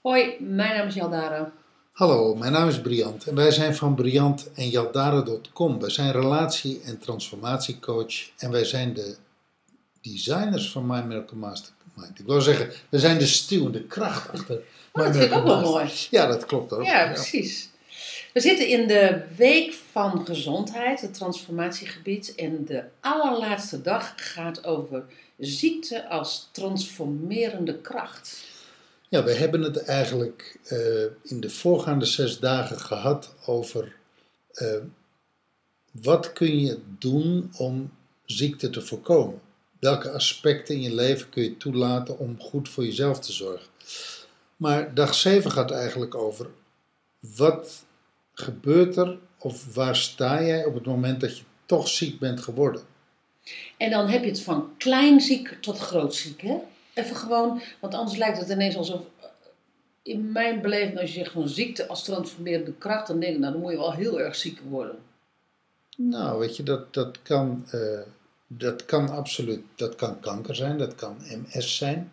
Hoi, mijn naam is Jaldara. Hallo, mijn naam is Briant en wij zijn van Briant en Jaldara.com. Wij zijn relatie- en transformatiecoach en wij zijn de designers van My Miracle Mastermind. Ik wil zeggen, we zijn de stuwende kracht achter Oh, dat vind ik ook wel mooi. Ja, dat klopt ook. Ja, precies. We zitten in de week van gezondheid, het transformatiegebied. En de allerlaatste dag gaat over ziekte als transformerende kracht. Ja, we hebben het eigenlijk eh, in de voorgaande zes dagen gehad over eh, wat kun je doen om ziekte te voorkomen. Welke aspecten in je leven kun je toelaten om goed voor jezelf te zorgen. Maar dag 7 gaat eigenlijk over wat gebeurt er of waar sta jij op het moment dat je toch ziek bent geworden. En dan heb je het van klein ziek tot groot ziek, hè? Even gewoon, want anders lijkt het ineens alsof... eh, In mijn beleving, als je zegt van ziekte als transformerende kracht, dan denk ik, nou, dan moet je wel heel erg ziek worden. Nou, weet je, dat, dat, kan, eh, dat kan absoluut. Dat kan kanker zijn, dat kan MS zijn.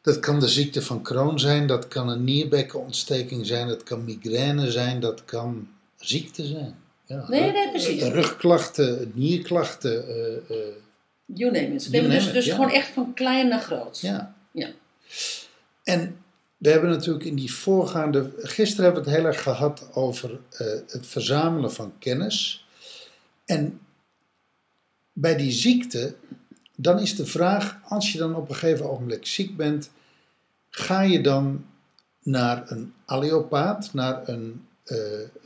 Dat kan de ziekte van Crohn zijn, dat kan een nierbekkenontsteking zijn, dat kan migraine zijn, dat kan ziekte zijn. Ja, Nee, nee, precies. Rugklachten, nierklachten. eh, eh, You name it. You dus it, dus ja. gewoon echt van klein naar groot. ja. Ja. En we hebben natuurlijk in die voorgaande. Gisteren hebben we het heel erg gehad over eh, het verzamelen van kennis. En bij die ziekte, dan is de vraag: als je dan op een gegeven ogenblik ziek bent, ga je dan naar een allopaat, naar een, eh,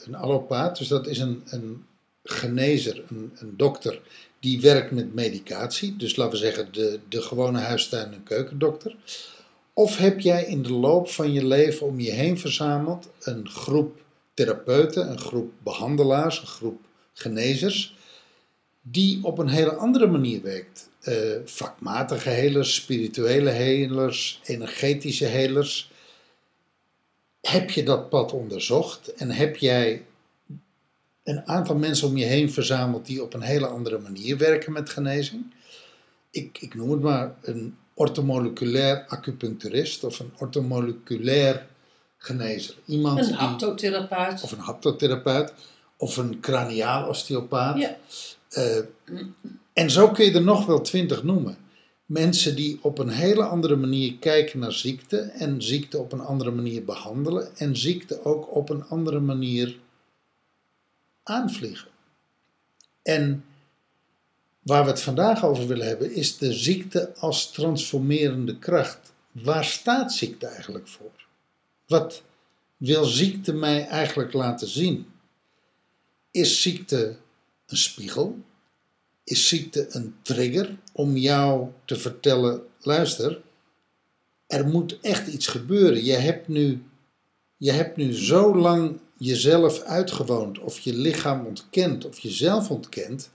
een allopaat. Dus dat is een, een genezer, een, een dokter die werkt met medicatie. Dus laten we zeggen de, de gewone huistuin- en keukendokter. Of heb jij in de loop van je leven om je heen verzameld een groep therapeuten, een groep behandelaars, een groep genezers, die op een hele andere manier werkt? Eh, vakmatige helers, spirituele helers, energetische helers. Heb je dat pad onderzocht en heb jij een aantal mensen om je heen verzameld die op een hele andere manier werken met genezing? ik, ik noem het maar, een ortomoleculair acupuncturist of een ortomoleculair genezer. Iemand Een die, haptotherapeut. of een haptotherapeut of een craniaal osteopaat. Ja. Eh, en zo kun je er nog wel twintig noemen. Mensen die op een hele andere manier kijken naar ziekte en ziekte op een andere manier behandelen en ziekte ook op een andere manier aanvliegen. En waar we het vandaag over willen hebben is de ziekte als transformerende kracht. Waar staat ziekte eigenlijk voor? Wat wil ziekte mij eigenlijk laten zien? Is ziekte een spiegel? Is ziekte een trigger om jou te vertellen: luister, er moet echt iets gebeuren. Je hebt nu, je hebt nu zo lang jezelf uitgewoond, of je lichaam ontkend, of jezelf ontkend.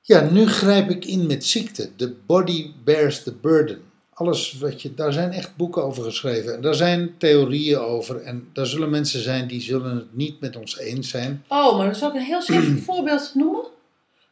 Ja, nu grijp ik in met ziekte. The body bears the burden. Alles wat je, daar zijn echt boeken over geschreven. En daar zijn theorieën over. En daar zullen mensen zijn die zullen het niet met ons eens zijn. Oh, maar dan zal ik een heel simpel voorbeeld noemen.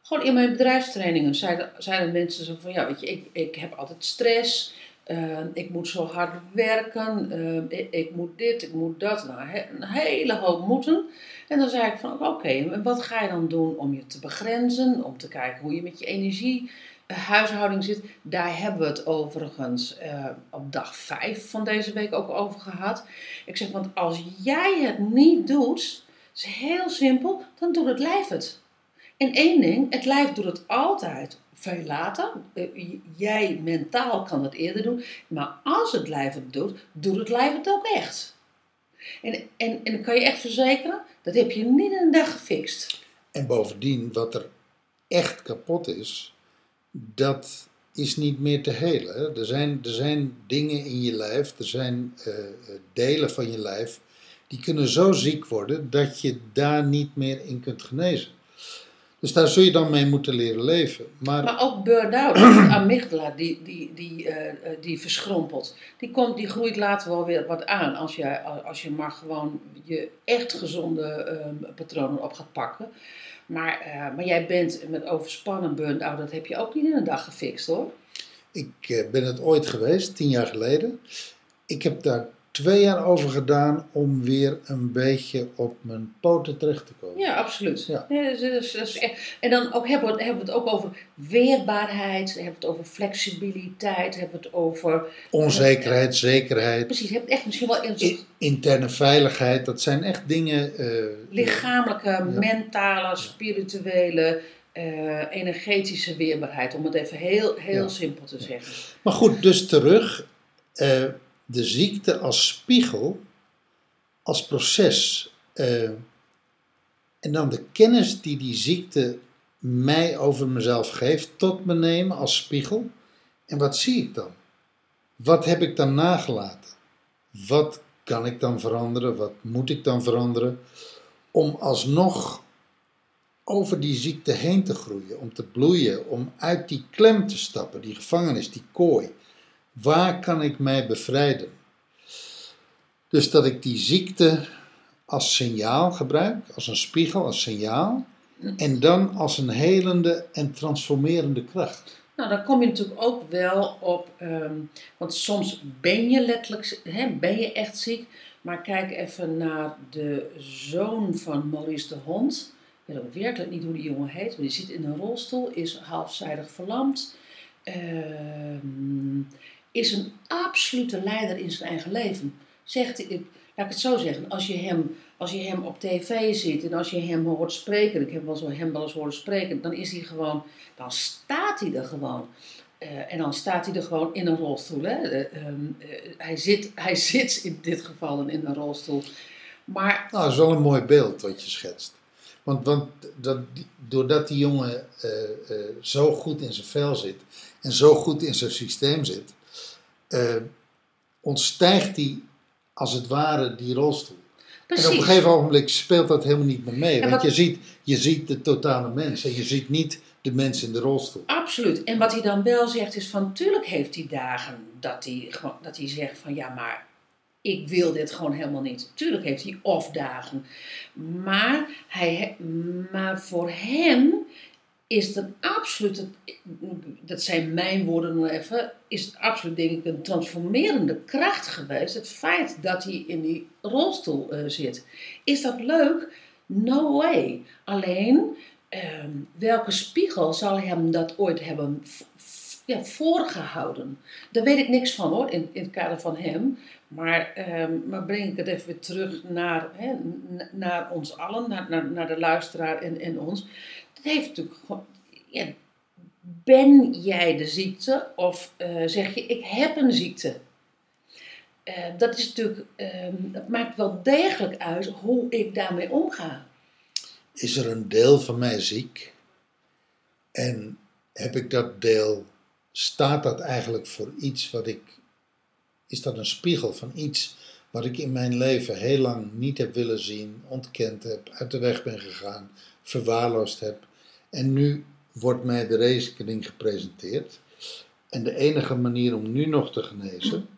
Gewoon in mijn bedrijfstrainingen zeiden, zeiden mensen zo van, ja, weet je, ik, ik heb altijd stress. eh, ik moet zo hard werken. eh, ik, ik moet dit, ik moet dat. Nou, he- een hele hoop moeten. En dan zei ik van, oké, wat ga je dan doen om je te begrenzen? Om te kijken hoe je met je energie, huishouding zit. Daar hebben we het overigens eh, op dag 5 van deze week ook over gehad. Ik zeg, want als jij het niet doet, is heel simpel, dan doet het lijf het. En één ding, het lijf doet het altijd veel later. Eh, Jij mentaal kan het eerder doen. Maar als het lijf het doet, doet het lijf het ook echt. En, en, en dan kan je echt verzekeren, dat heb je niet in een dag gefixt. En bovendien, wat er echt kapot is, dat is niet meer te helen. Er zijn, er zijn dingen in je lijf, er zijn eh, eh, delen van je lijf, die kunnen zo ziek worden dat je daar niet meer in kunt genezen. Dus daar zul je dan mee moeten leren leven. Maar, Maar ook burn-out, de amygdala die, die, die, eh, eh, die verschrompelt. Die, komt, die groeit later wel weer wat aan als je, als je maar gewoon je echt gezonde ehm, patronen op gaat pakken. Maar, eh, maar jij bent met overspannen burn-out, dat heb je ook niet in een dag gefixt hoor. ik ben het ooit geweest, tien jaar geleden. Ik heb daar twee jaar over gedaan om weer een beetje op mijn poten terecht te komen. Ja, absoluut. Ja. Ja, dus- en dan ook hebben, we, hebben we het ook over weerbaarheid, hebben we het over flexibiliteit, hebben we het over... Onzekerheid, zekerheid, Precies, heb echt misschien wel een soort i- interne veiligheid, dat zijn echt dingen. eh, lichamelijke, mentale, spirituele, eh, energetische weerbaarheid. Om het even heel, heel Ja. simpel te zeggen. Maar goed, dus terug. eh, de ziekte als spiegel, als proces. eh, en dan de kennis die die ziekte mij over mezelf geeft, tot me nemen als spiegel. En wat zie ik dan? Wat heb ik dan nagelaten? Wat kan ik dan veranderen? Wat moet ik dan veranderen? Om alsnog over die ziekte heen te groeien, om te bloeien, om uit die klem te stappen, die gevangenis, die kooi. Waar kan ik mij bevrijden? Dus dat ik die ziekte als signaal gebruik, als een spiegel, als signaal, en dan als een helende en transformerende kracht. Nou, dan kom je natuurlijk ook wel op, ehm, want soms ben je letterlijk, ben je echt ziek. Maar kijk even naar de zoon van Maurice de Hond. Ik weet ook werkelijk niet hoe die jongen heet, maar die zit in een rolstoel, is halfzijdig verlamd. ehm, is een absolute leider in zijn eigen leven. Zegt ik- laat ik het zo zeggen, als je hem, als je hem op tv ziet en als je hem hoort spreken, ik heb wel zo hem wel eens horen spreken, dan is hij gewoon, dan staat hij er gewoon. Eh, en dan staat hij er gewoon in een rolstoel. Eh, ehm, eh, hij, zit, hij zit in dit geval in een rolstoel. Maar Nou, dat is wel een mooi beeld wat je schetst. Want, want dat, doordat die jongen zo goed in zijn vel zit en zo goed in zijn systeem zit, eh, ontstijgt hij als het ware die rolstoel. precies. En op een gegeven ogenblik speelt dat helemaal niet meer mee. En Want wat- je ziet, je ziet de totale mens en je ziet niet de mens in de rolstoel. Absoluut. En wat hij dan wel zegt is van, tuurlijk heeft hij dagen dat hij, dat hij zegt van, ja maar ik wil dit gewoon helemaal niet. Tuurlijk heeft hij off-dagen. Maar, hij, maar voor hem is het een absoluut, dat zijn mijn woorden nog even, is het absoluut denk ik een transformerende kracht geweest. Het feit dat hij in die rolstoel eh, zit. Is dat leuk? No way. Alleen, ehm, welke spiegel zal hem dat ooit hebben ja, voorgehouden? Daar weet ik niks van hoor, in, in het kader van hem. Maar, ehm, maar breng ik het even weer terug naar, naar ons allen, naar, naar, naar de luisteraar en, en ons. Dat heeft natuurlijk ben jij de ziekte of eh, zeg je ik heb een ziekte? Eh, dat is natuurlijk, ehm, dat maakt wel degelijk uit hoe ik daarmee omga. Is er een deel van mij ziek? En heb ik dat deel, staat dat eigenlijk voor iets wat ik, is dat een spiegel van iets wat ik in mijn leven heel lang niet heb willen zien, ontkend heb, uit de weg ben gegaan, verwaarloosd heb. En nu wordt mij de rekening gepresenteerd. En de enige manier om nu nog te genezen,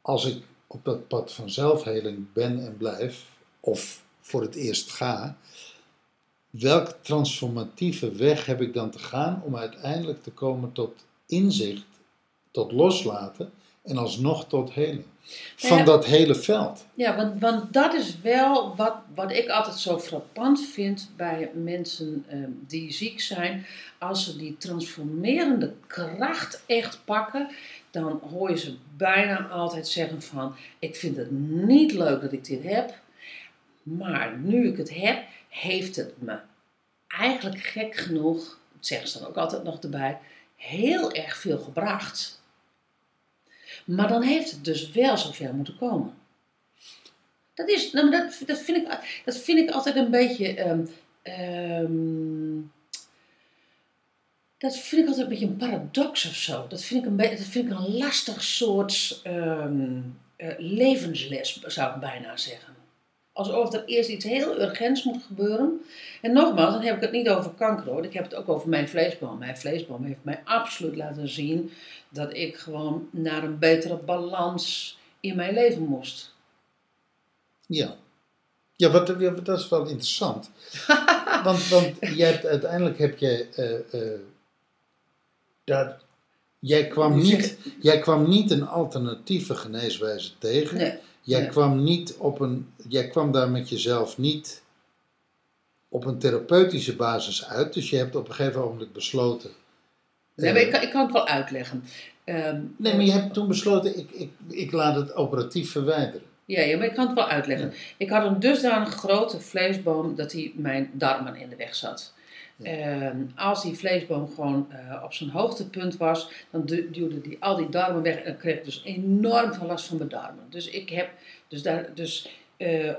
als ik op dat pad van zelfheling ben en blijf, of voor het eerst ga, welke transformatieve weg heb ik dan te gaan om uiteindelijk te komen tot inzicht, tot loslaten en alsnog tot heling? Van Ja. dat hele veld. Ja, want, want dat is wel wat, wat ik altijd zo frappant vind bij mensen ehm, die ziek zijn. Als ze die transformerende kracht echt pakken, dan hoor je ze bijna altijd zeggen van... Ik vind het niet leuk dat ik dit heb, maar nu ik het heb, heeft het me eigenlijk gek genoeg, dat zeggen ze dan ook altijd nog erbij, heel erg veel gebracht. Maar dan heeft het dus wel zover moeten komen. Dat, is, nou, dat, dat, vind, ik, dat vind ik altijd een beetje. ehm, ehm, dat vind ik altijd een beetje een paradox of zo. Dat vind ik een, dat vind ik een lastig soort ehm, eh, levensles, zou ik bijna zeggen. Alsof er eerst iets heel urgents moet gebeuren. En nogmaals, dan heb ik het niet over kanker hoor. Ik heb het ook over mijn vleesboom. Mijn vleesboom heeft mij absoluut laten zien dat ik gewoon naar een betere balans in mijn leven moest. Ja. Ja, wat, ja, dat is wel interessant. want want jij hebt, uiteindelijk heb je. eh, eh, daar, jij, kwam niet, jij kwam niet een alternatieve geneeswijze tegen. Nee. Jij, kwam niet op een, jij kwam daar met jezelf niet op een therapeutische basis uit. Dus je hebt op een gegeven moment besloten. Nee, eh, maar ik, kan, ik kan het wel uitleggen. Ehm, nee, maar je hebt toen besloten, ik, ik, ik laat het operatief verwijderen. Ja, ja, maar ik kan het wel uitleggen. Ik had een dusdanig grote vleesboom dat hij mijn darmen in de weg zat. En als die vleesboom gewoon eh, op zijn hoogtepunt was, dan du- duwde die al die darmen weg en kreeg dus enorm veel last van mijn darmen. Dus ik heb dus daar dus eh, eh,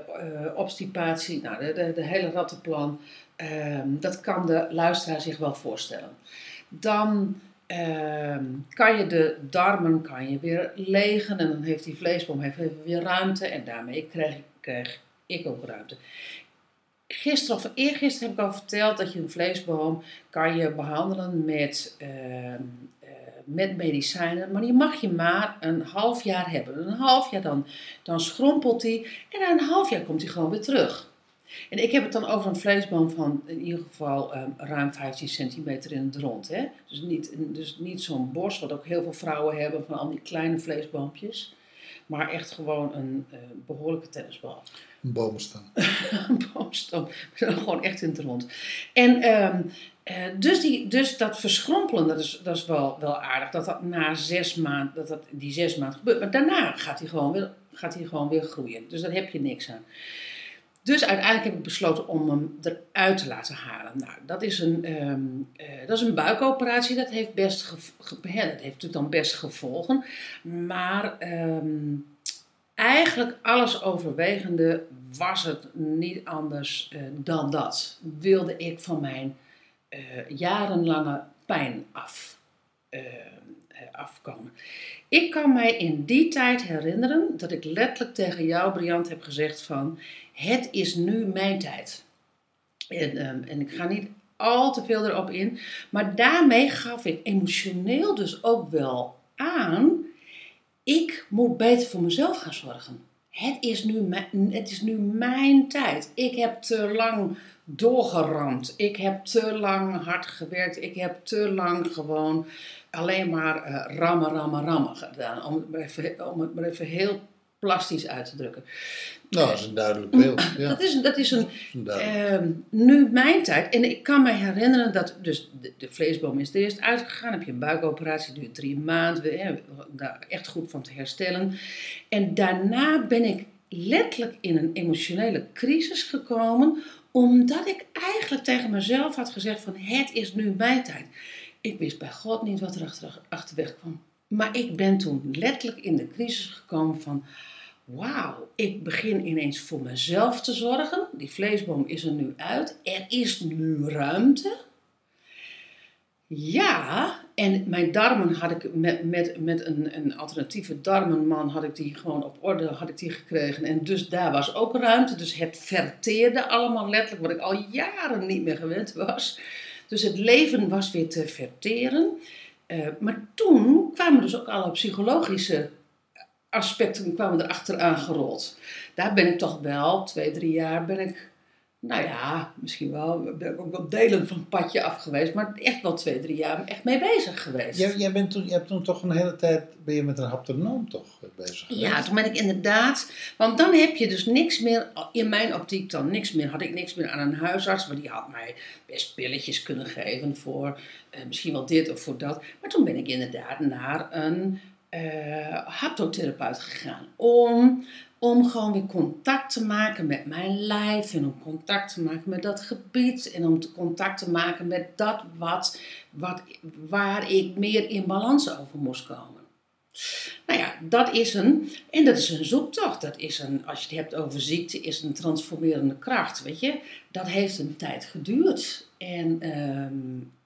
obstipatie, nou de, de, hele rattenplan, ehm, dat kan de luisteraar zich wel voorstellen. Dan ehm, kan je de darmen kan je weer legen en dan heeft die vleesboom heeft weer ruimte en daarmee krijg, krijg ik ook ruimte. Gisteren of eergisteren heb ik al verteld dat je een vleesboom kan je behandelen met, ehm, eh, met medicijnen, maar die mag je maar een half jaar hebben. Een half jaar dan, dan schrompelt die en na een half jaar komt hij gewoon weer terug. En ik heb het dan over een vleesboom van in ieder geval ehm, ruim 15 centimeter in het rond. Hè? Dus niet, dus niet zo'n bos, wat ook heel veel vrouwen hebben van al die kleine vleesboompjes. Maar echt gewoon een eh, behoorlijke tennisbal. Een boomstam. Een boomstam. gewoon echt in het rond. En ehm, eh, dus, die, dus dat verschrompelen, dat is, dat is wel, wel aardig. Dat dat na zes maanden, dat dat die zes maanden gebeurt. Maar daarna gaat hij gewoon weer, gaat hij gewoon weer groeien. Dus daar heb je niks aan. Dus uiteindelijk heb ik besloten om hem eruit te laten halen. Nou, dat is een, ehm, eh, dat is een buikoperatie. Dat heeft, best ge- dat heeft natuurlijk dan best gevolgen. Maar ehm, eigenlijk alles overwegende was het niet anders eh, dan dat. Wilde ik van mijn eh, jarenlange pijn af, afkomen. Ik kan mij in die tijd herinneren dat ik letterlijk tegen jou, Briant, heb gezegd van... Het is nu mijn tijd. En, ehm, en ik ga niet al te veel erop in. Maar daarmee gaf ik emotioneel dus ook wel aan... Ik moet beter voor mezelf gaan zorgen. Het is nu mijn, het is nu mijn tijd. Ik heb te lang doorgeramd. Ik heb te lang hard gewerkt. Ik heb te lang gewoon alleen maar eh, rammen, rammen, rammen gedaan. Om om het maar even heel plastisch uit te drukken. Nou, dat is een duidelijk beeld. Ja, Dat, is, dat is een, dat is een duidelijk. Ehm, nu mijn tijd. En ik kan me herinneren dat dus de, de vleesboom is er eerst uitgegaan. Heb je een buikoperatie, duurt drie maanden. Hè, daar echt goed van te herstellen. En daarna ben ik letterlijk in een emotionele crisis gekomen. Omdat ik eigenlijk tegen mezelf had gezegd van het is nu mijn tijd. Ik wist bij God niet wat er achter, achterweg kwam. Maar ik ben toen letterlijk in de crisis gekomen van... Wauw, ik begin ineens voor mezelf te zorgen. Die vleesboom is er nu uit. Er is nu ruimte. Ja, en mijn darmen had ik met, met, met een, een alternatieve darmenman had ik die gewoon op orde had ik die gekregen. En dus daar was ook ruimte. Dus het verteerde allemaal letterlijk, wat ik al jaren niet meer gewend was. Dus het leven was weer te verteren. Eh, maar toen kwamen dus ook alle psychologische aspecten kwamen erachter aangerold. Daar ben ik toch wel, twee, drie jaar ben ik, nou ja, misschien wel, ben ik ook wel delen van het padje af geweest, maar echt wel twee, drie jaar echt mee bezig geweest. Jij, jij, bent toen, jij hebt toen toch een hele tijd ben je met een haptonoom toch bezig geweest? Ja, toen ben ik inderdaad. Want dan heb je dus niks meer, in mijn optiek dan niks meer, had ik niks meer aan een huisarts. Maar die had mij best pilletjes kunnen geven voor eh, misschien wel dit of voor dat. Maar toen ben ik inderdaad naar een haptotherapeut gegaan. Om, om gewoon weer contact te maken met mijn lijf. En om contact te maken met dat gebied. En om contact te maken met dat wat, wat, waar ik meer in balans over moest komen. Nou ja, dat is een, en dat is een zoektocht. Dat is een, als je het hebt over ziekte, is een transformerende kracht, weet je. Dat heeft een tijd geduurd. En ehm, eh,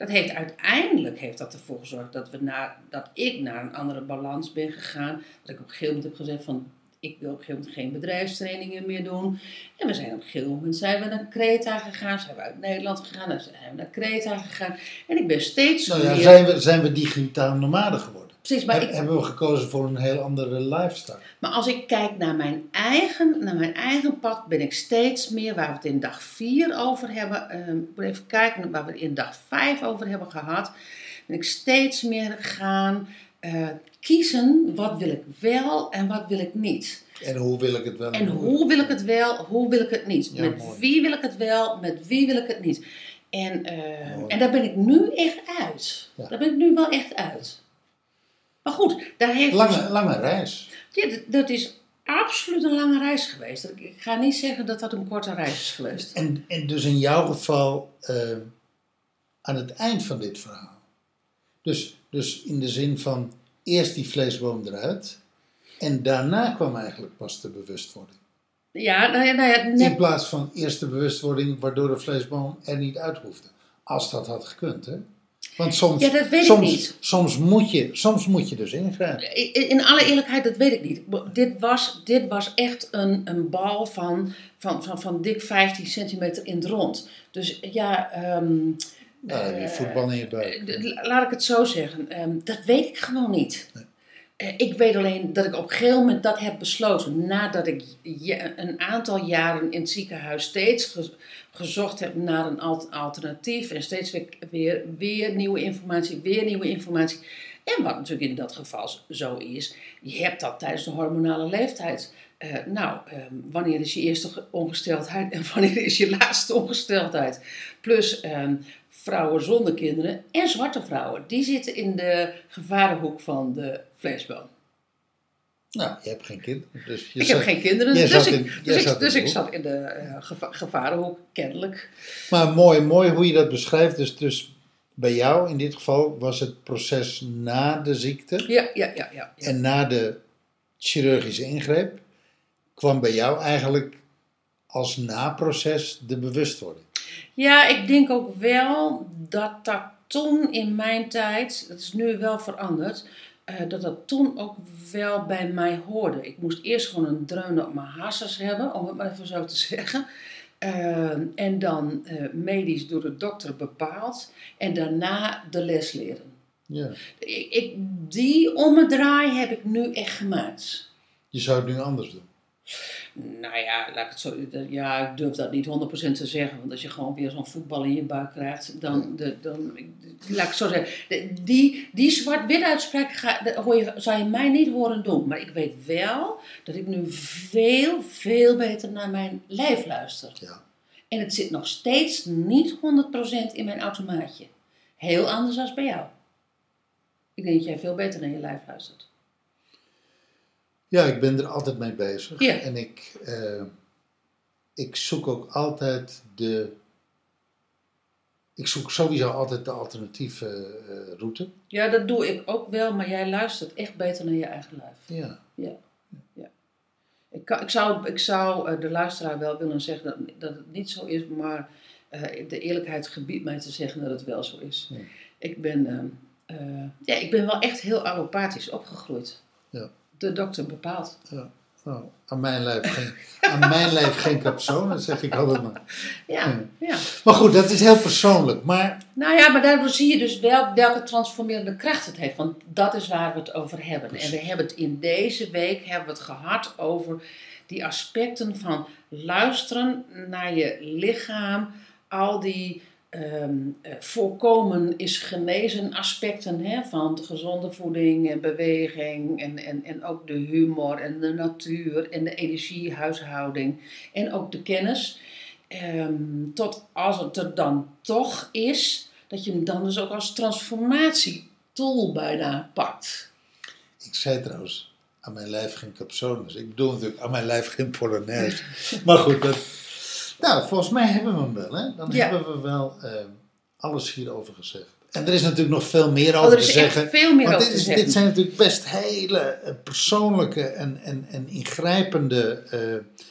dat heeft uiteindelijk heeft dat ervoor gezorgd dat, we naar, dat ik naar een andere balans ben gegaan. Dat ik op een gegeven moment heb gezegd van, ik wil op een gegeven moment geen bedrijfstrainingen meer doen. En we zijn op een gegeven moment zijn we naar Kreta gegaan, zijn we uit Nederland gegaan, dan zijn we naar Kreta gegaan. En ik ben steeds Nou ja, meer... zijn we, zijn we digitaal nomaden geworden? Precies, maar Heb- ik, Hebben we gekozen voor een heel andere lifestyle? Maar als ik kijk naar mijn eigen, naar mijn eigen pad, ben ik steeds meer, waar we het in dag 4 over hebben, ehm, even kijken, waar we het in dag 5 over hebben gehad, ben ik steeds meer gaan eh, kiezen wat wil ik wel en wat wil ik niet. En hoe wil ik het wel? En hoe wil ik het wel, hoe wil ik het niet. Ja, met mooi. wie wil ik het wel, met wie wil ik het niet. En, eh, en daar ben ik nu echt uit. Ja. Daar ben ik nu wel echt uit. Maar goed, daar heeft Lange, lange reis. ja, dat, dat is absoluut een lange reis geweest. Ik- ga niet zeggen dat dat een korte reis is geweest. En, en dus in jouw geval eh, aan het eind van dit verhaal. Dus, dus in de zin van eerst die vleesboom eruit. En daarna kwam eigenlijk pas de bewustwording. Ja, nou ja, nou ja In net, plaats van eerst de bewustwording waardoor de vleesboom er niet uit hoefde. Als dat had gekund, hè? Want soms, Ja, dat weet ik niet. Soms moet, je, soms moet je dus ingrijpen. in in alle eerlijkheid, dat weet ik niet. Dit was, dit was echt een, een bal van, van, van, van dik 15 centimeter in het rond. Dus ja, die voetbal in je buik. Eh, Laat ik het zo zeggen. ehm, dat weet ik gewoon niet. Eh, ik weet alleen dat ik op een gegeven moment dat heb besloten. Nadat ik een aantal jaren in het ziekenhuis steeds ge- gezocht heb naar een al- alternatief. En steeds weer, weer, nieuwe informatie, weer nieuwe informatie. En wat natuurlijk in dat geval zo is. Je hebt dat tijdens de hormonale leeftijd. Eh, nou, ehm, wanneer is je eerste ge- ongesteldheid en wanneer is je laatste ongesteldheid? Plus ehm, vrouwen zonder kinderen en zwarte vrouwen. Die zitten in de gevarenhoek van de vleesboom. Nou, je hebt geen kind. Dus je ik zat- heb geen kinderen, dus, ik, dus, ik, zat in dus de ik hoek. zat in de eh, geva- gevarenhoek, kennelijk. Maar mooi, mooi hoe je dat beschrijft. Dus, dus bij jou in dit geval was het proces na de ziekte Ja, ja, ja, ja. ja. en na de chirurgische ingreep kwam bij jou eigenlijk als naproces de bewustwording. Ja, ik denk ook wel dat dat toen in mijn tijd, dat is nu wel veranderd, eh, dat dat toen ook wel bij mij hoorde. Ik moest eerst gewoon een dreun op mijn hassers hebben, om het maar even zo te zeggen. Eh, en dan eh, medisch door de dokter bepaald. En daarna de les leren. Ja. Ik, ik, die ommedraai heb ik nu echt gemaakt. Je zou het nu anders doen. Nou ja, laat ik het zo. Ja, ik durf dat niet 100% te zeggen. Want als je gewoon weer zo'n voetbal in je buik krijgt, dan. De, dan laat ik het zo zeggen. de- die die zwart-wit uitspraak ga, hoor je, zou je mij niet horen doen. Maar ik weet wel dat ik nu veel, veel beter naar mijn lijf luister. Ja. En het zit nog steeds niet 100% in mijn automaatje. Heel anders dan bij jou. Ik denk dat jij veel beter naar je lijf luistert. Ja, ik ben er altijd mee bezig. Ja. En ik, eh, ik zoek ook altijd de. Ik zoek sowieso altijd de alternatieve eh, route. Ja, dat doe ik ook wel, maar jij luistert echt beter naar je eigen lijf. Ja. Ik, kan, ik zou, ik zou eh, de luisteraar wel willen zeggen dat, dat het niet zo is, maar de eerlijkheid gebiedt mij te zeggen dat het wel zo is. Ja. Ik, ben, ehm, eh, ja, ik ben wel echt heel allopathisch opgegroeid. Ja. De dokter bepaalt. ja. Nou, aan mijn lijf geen, aan mijn lijf geen capsone, zeg ik altijd maar. Ja, Ja. ja. Maar goed, dat is heel persoonlijk. Maar Nou ja, maar daardoor zie je dus wel welke transformerende kracht het heeft. Want dat is waar we het over hebben. En we hebben het in deze week hebben we het gehad over die aspecten van luisteren naar je lichaam. Al die ehm, eh, voorkomen is genezen aspecten hè, van de gezonde voeding en beweging. En, en, en ook de humor en de natuur en de energiehuishouding. En ook de kennis. Ehm, tot als het er dan toch is, dat je hem dan dus ook als transformatietool bijna pakt. ik zei trouwens, aan mijn lijf geen capsones. Ik bedoel natuurlijk aan mijn lijf geen polonaise. maar goed, dat, nou, volgens mij hebben we hem wel. Hè? Dan Ja. hebben we wel eh, alles hierover gezegd. En er is natuurlijk nog veel meer Oh, over er te zeggen. veel meer Want over dit, te is, zeggen. dit zijn natuurlijk best hele eh, persoonlijke en, en, en ingrijpende eh,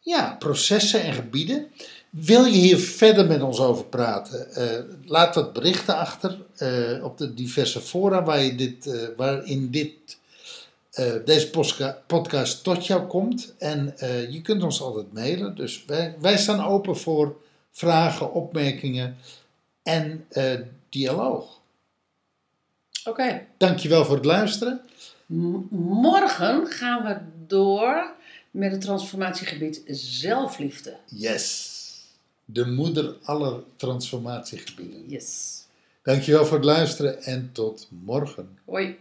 ja, processen en gebieden. Wil je hier verder met ons over praten? eh, laat wat berichten achter op de diverse fora waar je dit, waarin dit eh, deze podcast tot jou komt. En eh, je kunt ons altijd mailen. Dus wij, wij staan open voor vragen, opmerkingen en eh, dialoog. Oké. Dankjewel voor het luisteren. M- Morgen gaan we door met het transformatiegebied zelfliefde. Yes. De moeder aller transformatiegebieden. Yes. Dankjewel voor het luisteren en tot morgen. Hoi.